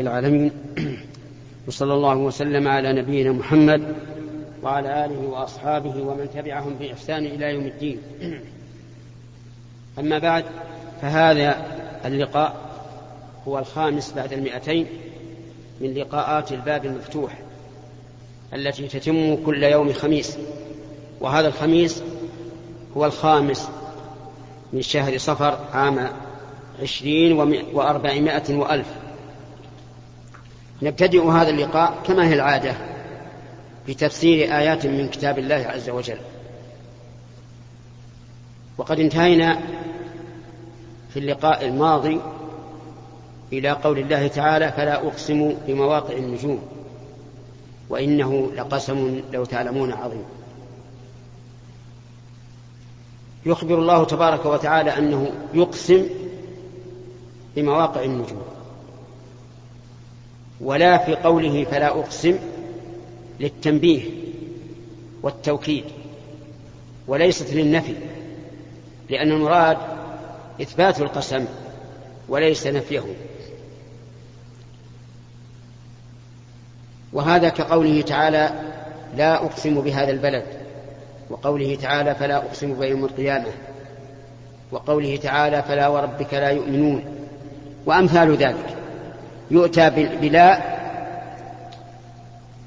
العالمين. وصلى الله وسلم على نبينا محمد وعلى آله وأصحابه ومن تبعهم بإحسان إلى يوم الدين. أما بعد فهذا اللقاء هو الخامس بعد المئتين من لقاءات الباب المفتوح التي تتم كل يوم خميس. وهذا الخميس هو الخامس من شهر صفر عام عشرين وأربعمائة وألف. نبتدئ هذا اللقاء كما هي العادة بتفسير آيات من كتاب الله عز وجل. وقد انتهينا في اللقاء الماضي إلى قول الله تعالى فلا أقسم بمواقع النجوم وإنه لقسم لو تعلمون عظيم. يخبر الله تبارك وتعالى أنه يقسم بمواقع النجوم. ولا في قوله فلا أقسم للتنبيه والتوكيد وليست للنفي لأن المراد إثبات القسم وليس نفيه. وهذا كقوله تعالى لا أقسم بهذا البلد وقوله تعالى فلا أقسم بيوم القيامة وقوله تعالى فلا وربك لا يؤمنون وأمثال ذلك. يؤتى بلا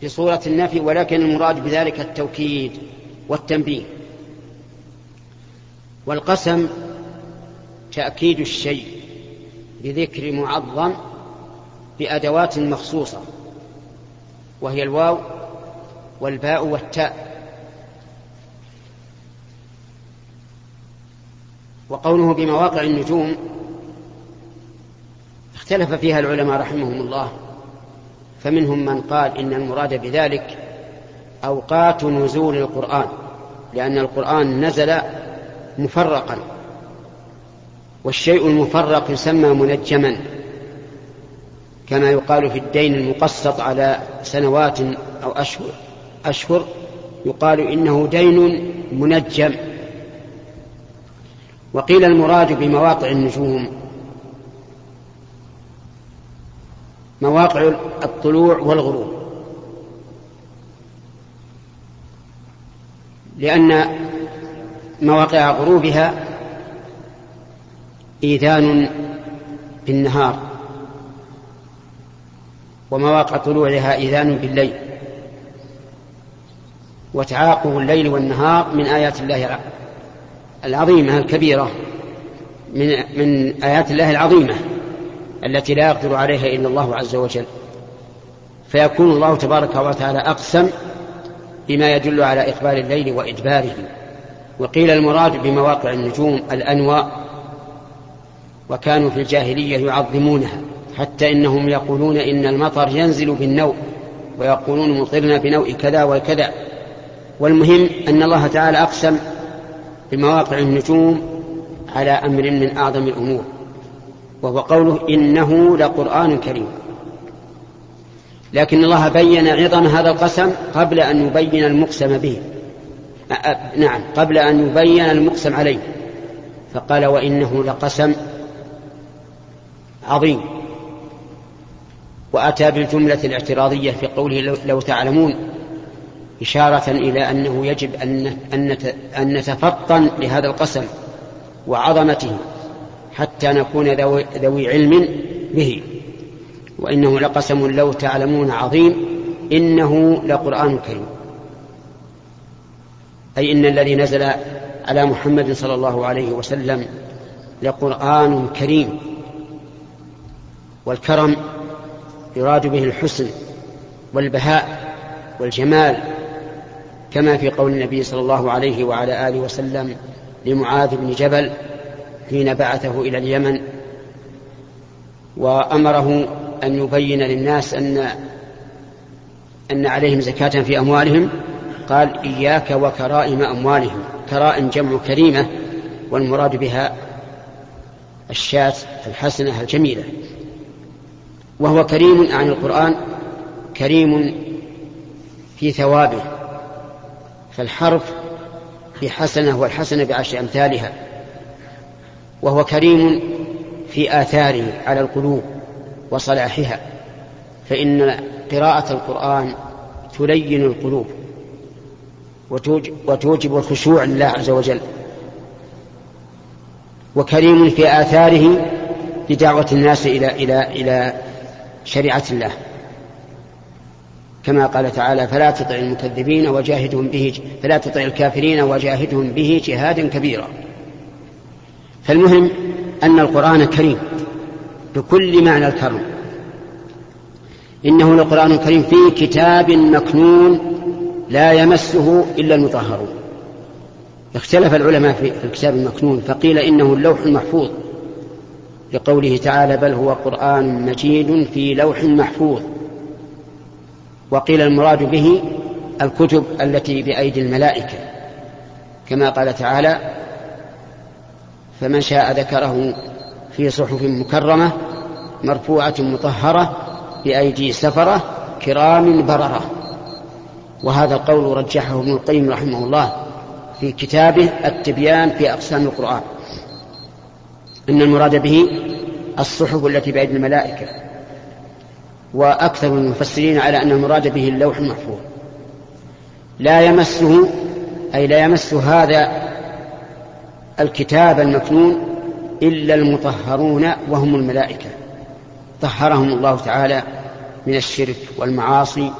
في صورة النفي ولكن المراد بذلك التوكيد والتنبيه. والقسم تأكيد الشيء بذكر معظم بأدوات مخصوصة وهي الواو والباء والتاء. وقوله بمواقع النجوم اختلف فيها العلماء رحمهم الله. فمنهم من قال إن المراد بذلك أوقات نزول القرآن لأن القرآن نزل مفرقا والشيء المفرق يسمى منجما كما يقال في الدين المقسط على سنوات أو أشهر أشهر يقال إنه دين منجم. وقيل المراد بمواقع النجوم مواقع الطلوع والغروب لأن مواقع غروبها إيذان بالنهار ومواقع طلوعها إيذان بالليل. وتعاقب الليل والنهار من آيات الله العظيمة الكبيرة من من آيات الله العظيمة. التي لا يقدر عليها إلا الله عز وجل. فيكون الله تبارك وتعالى أقسم بما يدل على إقبال الليل وإدباره. وقيل المراد بمواقع النجوم الأنواء وكانوا في الجاهلية يعظمونها حتى إنهم يقولون إن المطر ينزل بالنوء ويقولون مطرنا بنوء كذا وكذا. والمهم أن الله تعالى أقسم بمواقع النجوم على أمر من أعظم الأمور. وهو قوله إنه لقرآن كريم. لكن الله بين عظم هذا القسم قبل أن يبين المقسم به. نعم قبل أن يبين المقسم عليه. فقال وإنه لقسم عظيم. وأتى بالجملة الاعتراضية في قوله لو تعلمون إشارة إلى أنه يجب أن نتفطن لهذا القسم وعظمته. حتى نكون ذوي علم به. وإنه لقسم لو تعلمون عظيم. إنه لقرآن كريم. أي إن الذي نزل على محمد صلى الله عليه وسلم لقرآن كريم. والكرم يراد به الحسن والبهاء والجمال كما في قول النبي صلى الله عليه وعلى آله وسلم لمعاذ بن جبل حين بعثه إلى اليمن وأمره أن يبين للناس أن أن عليهم زكاة في أموالهم. قال إياك وكرائم أموالهم. كرائم جمع كريمة والمراد بها الشاة الحسنة الجميلة. وهو كريم عن القرآن كريم في ثوابه فالحرف في حسنة والحسنة بعشر أمثالها. وهو كريم في آثاره على القلوب وصلاحها فإن قراءة القرآن تلين القلوب وتوجب الخشوع لله عز وجل. وكريم في آثاره بدعوة الناس إلى إلى إلى شريعة الله. كما قال تعالى فلا تطع المكذبين وجاهدهم به فلا تطع الكافرين وجاهدهم به جهادا كبيرا. فالمهم أن القرآن كريم بكل معنى الكرم. إنه لقرآن كريم في كتاب مكنون لا يمسه إلا المطهرون. اختلف العلماء في الكتاب المكنون فقيل إنه اللوح المحفوظ. لقوله تعالى بل هو قرآن مجيد في لوح محفوظ. وقيل المراد به الكتب التي بأيدي الملائكة كما قال تعالى فمن شاء ذكره في صحف مكرمة مرفوعة مطهرة بأيدي سفرة كرام بررة. وهذا القول رجحه ابن القيم رحمه الله في كتابه التبيان في أقسام القرآن. إن المراد به الصحف التي بأيدي الملائكة. وأكثر المفسرين على أن المراد به اللوح المحفوظ. لا يمسه أي لا يمس هذا الكتاب المكنون إلا المطهرون وهم الملائكة. طهرهم الله تعالى من الشرك والمعاصي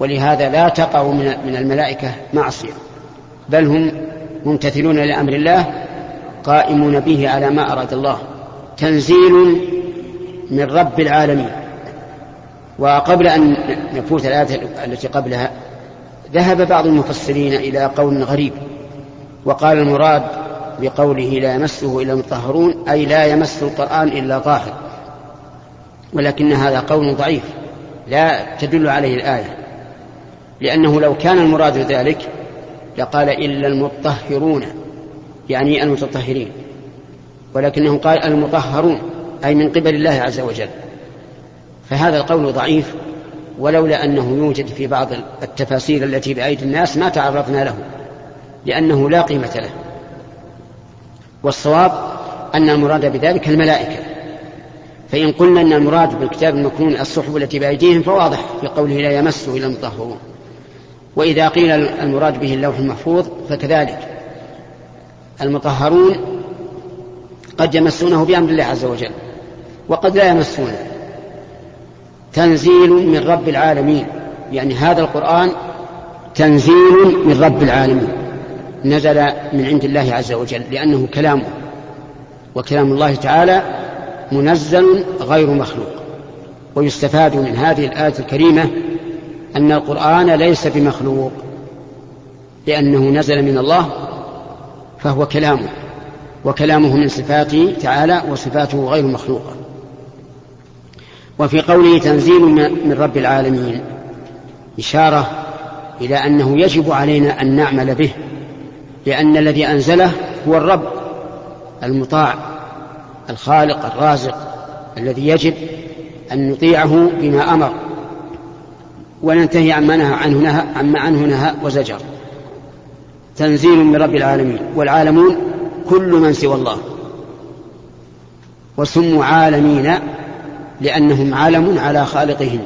ولهذا لا تقع من الملائكة معصية بل هم ممتثلون لأمر الله قائمون به على ما أراد الله. تنزيل من رب العالمين. وقبل أن نفوت الآية التي قبلها ذهب بعض المفسرين إلى قول غريب وقال المراد بقوله لا يمسه إلا المطهرون أي لا يمس القرآن إلا طاهر. ولكن هذا قول ضعيف لا تدل عليه الآية. لأنه لو كان المراد ذلك لقال إلا المطهرون يعني المتطهرين. ولكنه قال المطهرون أي من قبل الله عز وجل. فهذا القول ضعيف ولولا أنه يوجد في بعض التفاسير التي بأيدي الناس ما تعرضنا له لأنه لا قيمة له. والصواب أن المراد بذلك الملائكة. فإن قلنا أن المراد بالكتاب المكنون الصحف التي بأيديهم فواضح في قوله لا يمسه إلا المطهرون. وإذا قيل المراد به اللوح المحفوظ فكذلك. المطهرون قد يمسونه بأمر الله عز وجل وقد لا يمسونه. تنزيل من رب العالمين يعني هذا القرآن تنزيل من رب العالمين. نزل من عند الله عز وجل لأنه كلامه وكلام الله تعالى منزل غير مخلوق. ويستفاد من هذه الآية الكريمة أن القرآن ليس بمخلوق لأنه نزل من الله فهو كلامه وكلامه من صفاته تعالى وصفاته غير مخلوقة. وفي قوله تنزيل من رب العالمين إشارة إلى أنه يجب علينا أن نعمل به لأن الذي أنزله هو الرب المطاع الخالق الرازق الذي يجب أن نطيعه بما أمر. وننتهي عما نهى عنه نهى عما عنه نهى وزجر. تنزيل من رب العالمين والعالمون كل من سوى الله. وسموا عالمين لأنهم علم على خالقهم.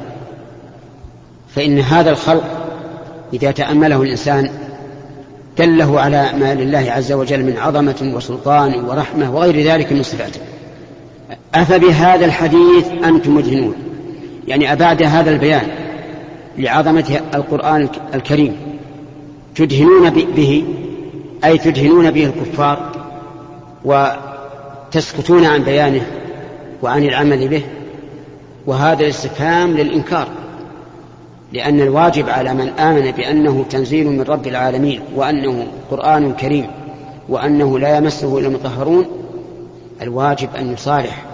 فإن هذا الخلق إذا تأمله الإنسان دله على ما لله عز وجل من عظمة وسلطان ورحمة وغير ذلك من صفاته. أفبهذا الحديث أنتم مدهنون يعني أبعد هذا البيان لعظمة القرآن الكريم. تدهنون به أي تدهنون به الكفار وتسكتون عن بيانه وعن العمل به. وهذا الاستفهام للإنكار. لأن الواجب على من آمن بأنه تنزيل من رب العالمين وأنه قرآن كريم وأنه لا يمسه إلا المطهرون الواجب أن يصالح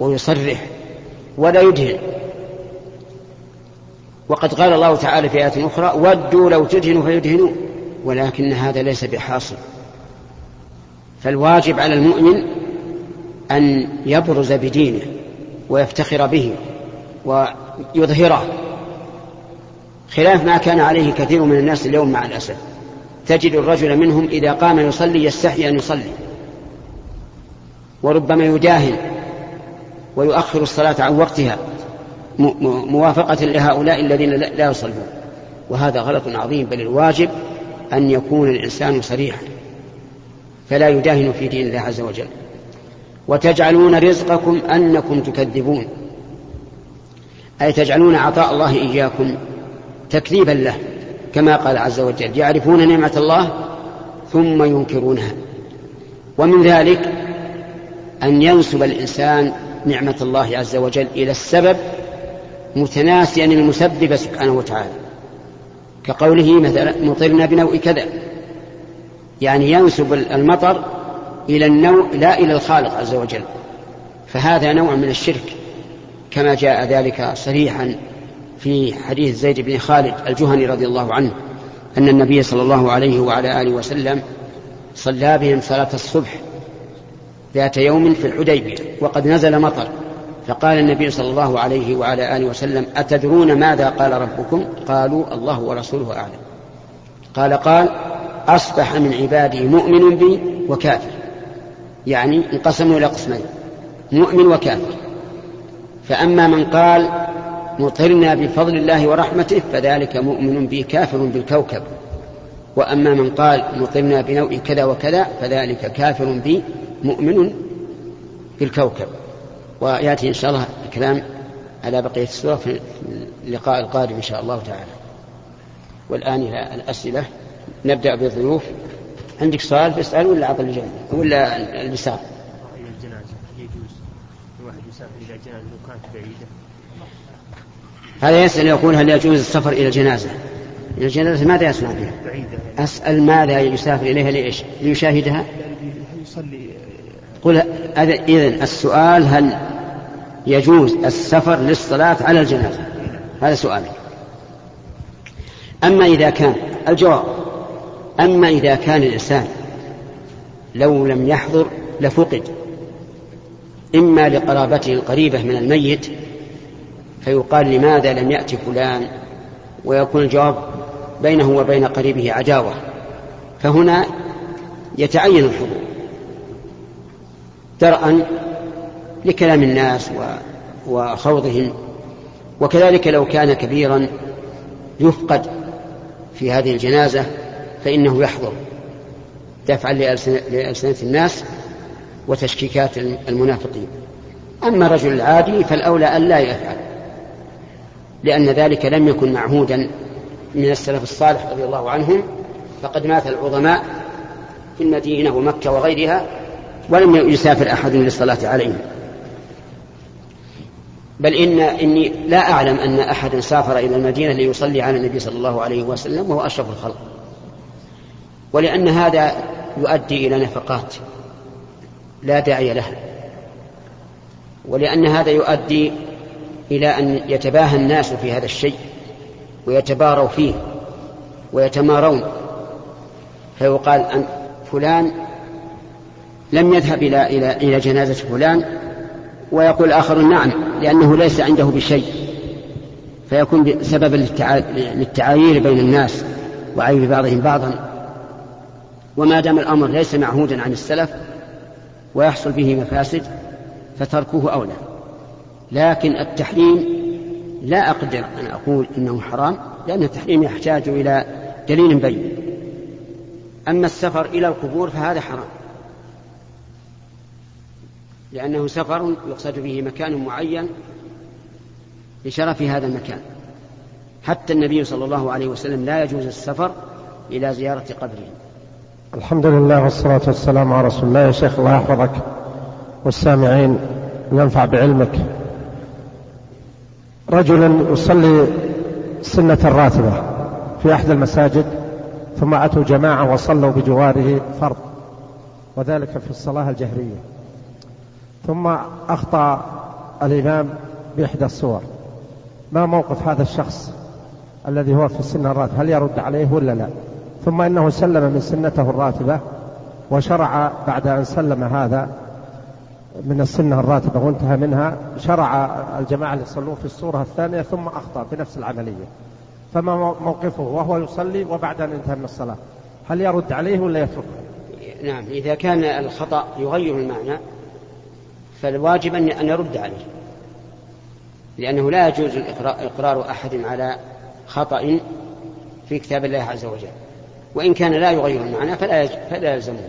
ويصرح ولا يدهن وقد قال الله تعالى في آية أخرى ودوا لو تدهنوا فيدهنون ولكن هذا ليس بحاصل. فالواجب على المؤمن أن يبرز بدينه ويفتخر به ويظهره. خلاف ما كان عليه كثير من الناس اليوم مع الأسف. تجد الرجل منهم إذا قام يصلي يستحي أن يصلي. وربما يداهن ويؤخر الصلاة عن وقتها موافقة لهؤلاء الذين لا يصلون. وهذا غلط عظيم بل الواجب أن يكون الإنسان صريحا. فلا يداهن في دين الله عز وجل. وتجعلون رزقكم أنكم تكذبون. أي تجعلون عطاء الله إياكم. تكذيبا له كما قال عز وجل يعرفون نعمة الله ثم ينكرونها. ومن ذلك أن ينسب الإنسان نعمة الله عز وجل إلى السبب متناسيا المسبب سبحانه وتعالى. كقوله مثلا مطرنا بنوء كذا. يعني ينسب المطر إلى النوء لا إلى الخالق عز وجل. فهذا نوع من الشرك كما جاء ذلك صريحا في حديث زيد بن خالد الجهني رضي الله عنه أن النبي صلى الله عليه وعلى آله وسلم صلى بهم صلاة الصبح ذات يوم في الحديبية وقد نزل مطر. فقال النبي صلى الله عليه وعلى آله وسلم أتدرون ماذا قال ربكم؟ قالوا الله ورسوله أعلم. قال قال أصبح من عبادي مؤمن بي وكافر. يعني انقسموا إلى قسمين مؤمن وكافر. فأما من قال مطرنا بفضل الله ورحمته فذلك مؤمن بي كافر بالكوكب. وأما من قال مطرنا بنوء كذا وكذا فذلك كافر بي مؤمن بالكوكب. ويأتي إن شاء الله الكلام على بقية السورة في اللقاء القادم إن شاء الله تعالى. والآن إلى الأسئلة. نبدأ بالضيوف. عندك سؤال تسأل ولا عطل الجنة ولا اليسار؟ الجنازة. يجوز. الواحد يسافر إلى جنازة لو كانت بعيدة. هذا يسأل يقول هل يجوز السفر إلى الجنازة؟ إلى الجنازة ماذا يصنع بها؟ أسأل ماذا يسافر إليها لإيش؟ ليشاهدها؟ قل إذن السؤال هل يجوز السفر للصلاة على الجنازة؟ هذا سؤالك. أما إذا كان الجواب أما إذا كان الإنسان لو لم يحضر لفقد إما لقرابته القريبة من الميت فيقال لماذا لم يأتي فلان؟ ويكون الجواب بينه وبين قريبه عداوة. فهنا يتعين الحضور. درءا لكلام الناس وخوضهم. وكذلك لو كان كبيرا يفقد في هذه الجنازة فإنه يحضر دفعا لألسنة الناس وتشكيكات المنافقين. أما الرجل العادي فالأولى أن لا يفعل. لأن ذلك لم يكن معهودا من السلف الصالح رضي الله عنهم فقد مات العظماء في المدينة ومكة وغيرها ولم يسافر أحد للصلاة عليهم. بل إن إني لا أعلم أن أحدا سافر إلى المدينة ليصلي على النبي صلى الله عليه وسلم وهو أشرف الخلق. ولأن هذا يؤدي إلى نفقات لا داعي لها. ولأن هذا يؤدي إلى أن يتباهى الناس في هذا الشيء ويتباروا فيه ويتمارون. فيقال أن فلان لم يذهب إلى إلى إلى جنازة فلان ويقول الآخر نعم لأنه ليس عنده بشيء. فيكون سببا للتعايير بين الناس وعيب بعضهم بعضا. وما دام الأمر ليس معهودا عن السلف ويحصل به مفاسد فتركه أولى. لكن التحريم لا أقدر أن أقول إنه حرام لأن التحريم يحتاج إلى دليل بين. أما السفر إلى القبور فهذا حرام. لأنه سفر يقصد به مكان معين لشرف هذا المكان. حتى النبي صلى الله عليه وسلم لا يجوز السفر إلى زيارة قبره. الحمد لله والصلاة والسلام على رسول الله. يا شيخ الله يحفظك. والسامعين ينفع بعلمك. رجل يصلي سنة راتبة في أحد المساجد ثم أتوا جماعة وصلوا بجواره فرض وذلك في الصلاة الجهرية. ثم أخطأ الإمام بإحدى الصور. ما موقف هذا الشخص الذي هو في السنة الراتبة؟ هل يرد عليه ولا لا؟ ثم إنه سلم من سنته الراتبة وشرع بعد أن سلم هذا من السنة الراتبة وانتهى منها شرع الجماعة اللي يصلون في الصورة الثانية ثم أخطأ في نفس العملية. فما موقفه؟ وهو يصلي وبعد أن انتهى من الصلاة. هل يرد عليه ولا يتركه نعم إذا كان الخطأ يغير المعنى فالواجب أن يرد عليه. لأنه لا يجوز إقرار أحد على خطأ في كتاب الله عز وجل. وإن كان لا يغير المعنى فلا فلا يلزمه.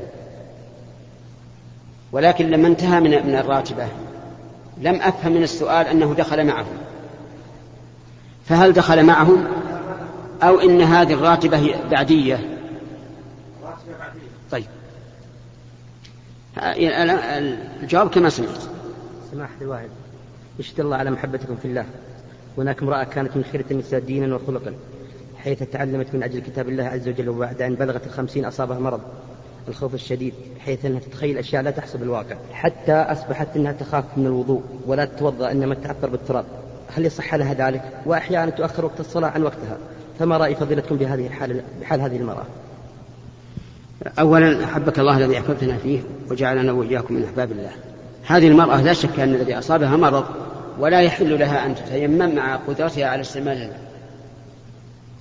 ولكن لما انتهى من من الراتبة لم أفهم من السؤال أنه دخل معهم فهل دخل معهم أو إن هذه الراتبة هي بعدية؟ طيب. الجواب كما سمعت. سماحة الواحد يشهد الله على محبتكم في الله. هناك امرأة كانت من خيرة النساء دينا وخلقا حيث تعلمت من أجل كتاب الله عز وجل وبعد أن بلغت الخمسين أصابها مرض. الخوف الشديد بحيث أنها تتخيل أشياء لا تحصل بالواقع حتى أصبحت أنها تخاف من الوضوء ولا تتوضأ إنما تعطر بالتراب. هل يصح لها ذلك؟ وأحيانا تؤخر وقت الصلاة عن وقتها. فما رأي فضيلتكم بهذه الحال بحال هذه المرأة؟ أولا أحبك الله الذي أحببتنا فيه وجعلنا وإياكم من أحباب الله. هذه المرأة لا شك أن الذي أصابها مرض ولا يحل لها أن تتيمم مع قدرتها على استعمال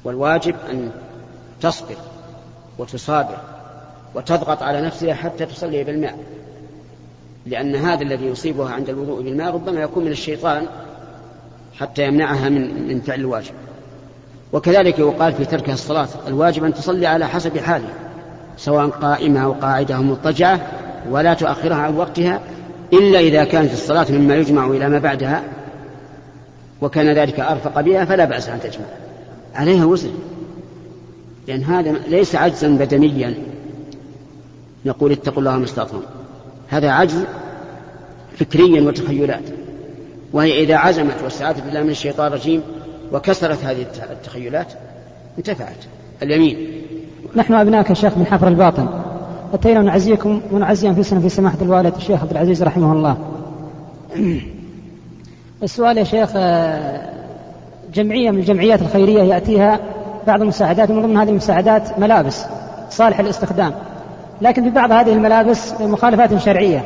والواجب أن تصبر وتصابر. وتضغط على نفسها حتى تصلي بالماء. لأن هذا الذي يصيبها عند الوضوء بالماء ربما يكون من الشيطان حتى يمنعها من من فعل الواجب. وكذلك يقال في تركها الصلاة الواجب أن تصلي على حسب حالها سواء قائمة أو قاعدة أو مضطجعة ولا تؤخرها عن وقتها إلا إذا كانت الصلاة مما يجمع إلى ما بعدها وكان ذلك أرفق بها فلا بأس أن تجمع. عليها وزر لأن هذا ليس عجزا بدنيا نقول اتقوا الله ما استطعتم. هذا عجز فكريا وتخيلات. وهي إذا عزمت واستعاذت بالله من الشيطان الرجيم وكسرت هذه التخيلات انتفعت. اليمين. نحن أبناك يا شيخ من حفر الباطن. أتينا نعزيكم ونعزي أنفسنا في سماحة الوالد الشيخ عبد العزيز رحمه الله. السؤال يا شيخ آه، جمعية من الجمعيات الخيرية يأتيها بعض المساعدات ومن ضمن هذه المساعدات ملابس صالحة للاستخدام لكن في بعض هذه الملابس مخالفات شرعية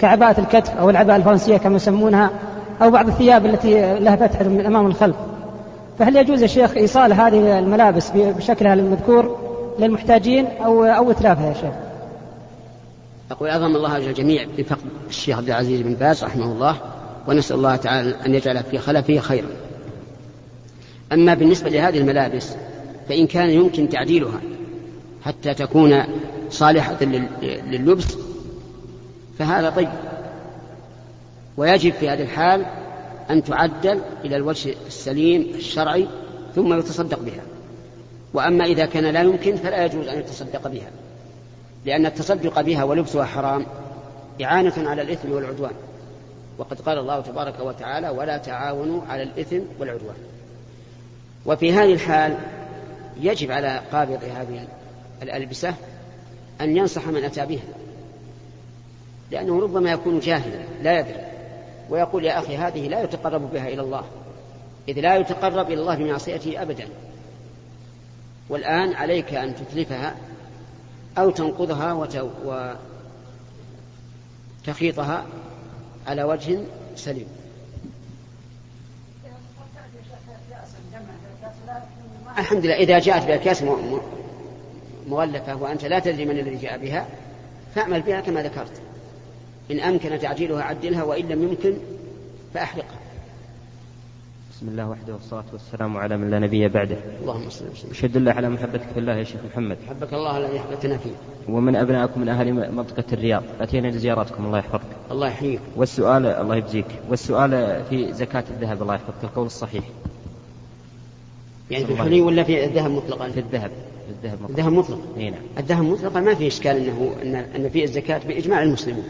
كعباءة الكتف أو العباءة الفرنسية كما يسمونها أو بعض الثياب التي لها فتحة من الأمام والخلف فهل يجوز يا شيخ إيصال هذه الملابس بشكلها المذكور للمحتاجين أو أو إتلافها يا شيخ؟ أقول أعظم الله أجر الجميع بفقد الشيخ عبد العزيز بن باز رحمه الله ونسأل الله تعالى أن يجعل في خلفه خيرا. أما بالنسبة لهذه الملابس فإن كان يمكن تعديلها حتى تكون صالحة لللبس فهذا طيب. ويجب في هذه الحال أن تعدل إلى الوجه السليم الشرعي ثم يتصدق بها. وأما إذا كان لا يمكن فلا يجوز أن يتصدق بها لأن التصدق بها ولبسها حرام إعانة على الإثم والعدوان. وقد قال الله تبارك وتعالى ولا تعاونوا على الإثم والعدوان. وفي هذه الحال يجب على قابض هذه الألبسة أن ينصح من أتى بها. لأنه ربما يكون جاهلا لا يدري. ويقول يا أخي هذه لا يتقرب بها إلى الله إذ لا يتقرب إلى الله بمعصيته أبدا. والآن عليك أن تتلفها أو تنقضها وتخيطها على وجه سليم. الحمد لله إذا جاءت بأكياس مغلفة وأنت لا تدري من الذي جاء بها فأعمل بها كما ذكرت. إن أمكن تعجيلها عدلها وإن لم يمكن فأحرقها. بسم الله وحده والصلاة والسلام على من لا نبي بعده. اللهم صل وسلم. أشهد الله على محبتك في الله. يا شيخ محمد. حبك الله الذي أحببتنا فيه. ومن أبنائكم من أهل منطقة الرياض. أتينا لزيارتكم الله يحفظك. الله يحييك. والسؤال الله يجزيك. والسؤال في زكاة الذهب الله يحفظك القول الصحيح. يعني في الحلي ولا في الذهب مطلقا؟ في الذهب. في الذهب مطلقا. الذهب مطلق اي نعم. الذهب مطلقا ما في إشكال انه ان أن فيه الزكاة بإجماع المسلمين.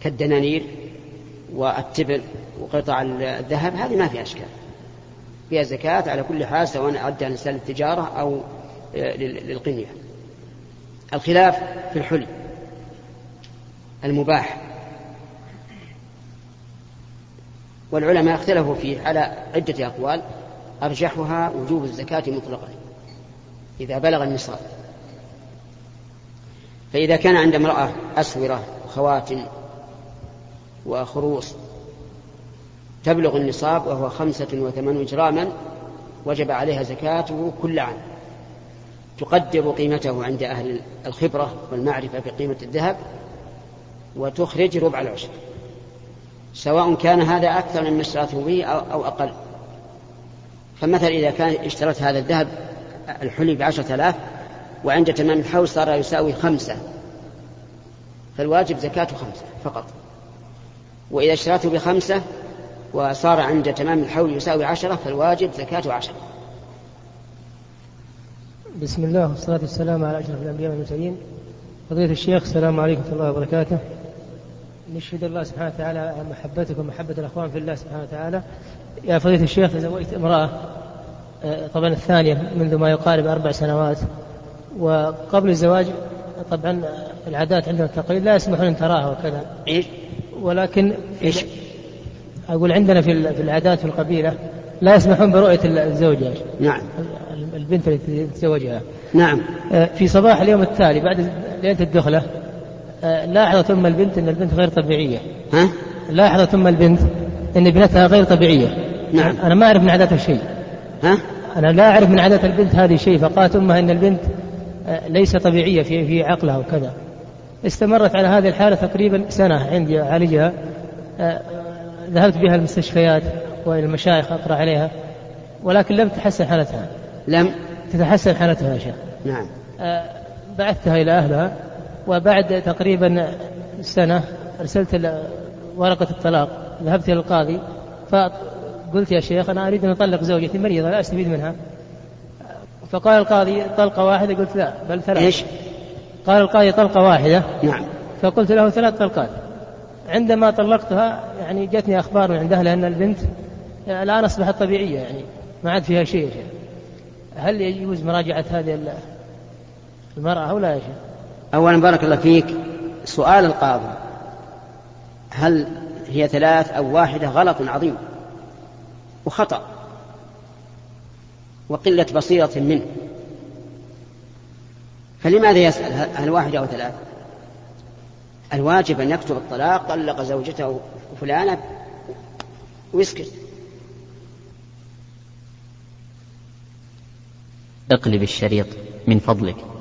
كالدنانير والتبر وقطع الذهب هذه ما فيها إشكال. فيها زكاة على كل حال سواء أدى الإنسان للتجارة أو آه، للقنية الخلاف في الحلي. المباح. والعلماء اختلفوا فيه على عدة أقوال. أرجحها وجوب الزكاة مطلقا إذا بلغ النصاب. فإذا كان عند امرأة أسورة وخواتم وخروص تبلغ النصاب وهو خمسة وثمانون جراما وجب عليها زكاته كل عام. تقدر قيمته عند أهل الخبرة والمعرفة بقيمة الذهب وتخرج ربع العشر. سواء كان هذا أكثر مما اشترته به أو أقل. فمثلا إذا كان اشترت هذا الذهب الحلي بعشرة آلاف وعند تمام الحول صار يساوي خمسة. فالواجب زكاة خمسة فقط. وإذا اشترته بخمسة وصار عند تمام الحول يساوي عشرة فالواجب زكاة عشرة. بسم الله والصلاة والسلام على أشرف الأنبياء والمرسلين. فضيلة الشيخ السلام عليكم ورحمة الله وبركاته. نشهد الله سبحانه وتعالى على محبتكم ومحبة الأخوان في الله سبحانه وتعالى. يا فضيلة الشيخ تزوجت امرأة آه، طبعا الثانية منذ ما يقارب أربع سنوات. وقبل الزواج طبعا العادات عندنا التقاليد لا يسمحون أن تراها وكذا. إيش؟ ولكن إيش؟ أقول عندنا في في العادات في القبيلة لا يسمحون برؤية الزوجة نعم. البنت التي تتزوجها نعم. آه، في صباح اليوم التالي بعد ليلة الدخلة لاحظت أم البنت أن البنت غير طبيعية. ها؟ لاحظت أم البنت أن ابنتها غير طبيعية. نعم. أنا ما أعرف من عاداتها شيء. ها؟ أنا لا أعرف من عادات البنت هذه شيء. فقالت أمها أن البنت آه، ليس طبيعية في في عقلها وكذا. استمرت على هذه الحالة تقريبا سنة عندي أعالجها. ذهبت بها المستشفيات والى المشايخ أقرأ عليها ولكن لم تتحسن حالتها. لم؟ تتحسن حالتها يا شيخ. نعم. آه، بعثتها إلى أهلها. وبعد تقريبا سنة أرسلت ورقة الطلاق ذهبت إلى القاضي فقلت يا شيخ أنا أريد أن أطلق زوجتي مريضة لا أستفيد منها. فقال القاضي طلقة واحدة قلت لا بل ثلاث. إيش؟ قال القاضي طلقة واحدة. نعم. فقلت له ثلاث طلقات. عندما طلقتها يعني جتني أخبار من عند اهلها ان البنت الآن أصبحت طبيعية يعني ما عاد فيها شيء. هل يجوز مراجعة هذه المرأة أو لا يا شيخ؟ اولا بارك الله فيك سؤال القاضي. هل هي ثلاث أو واحدة؟ غلط عظيم. وخطأ. وقلة بصيرة منه. فلماذا يسأل؟ هل واحدة أو ثلاث؟ الواجب أن يكتب الطلاق طلق زوجته فلانة ويسكت. اقلب الشريط من فضلك.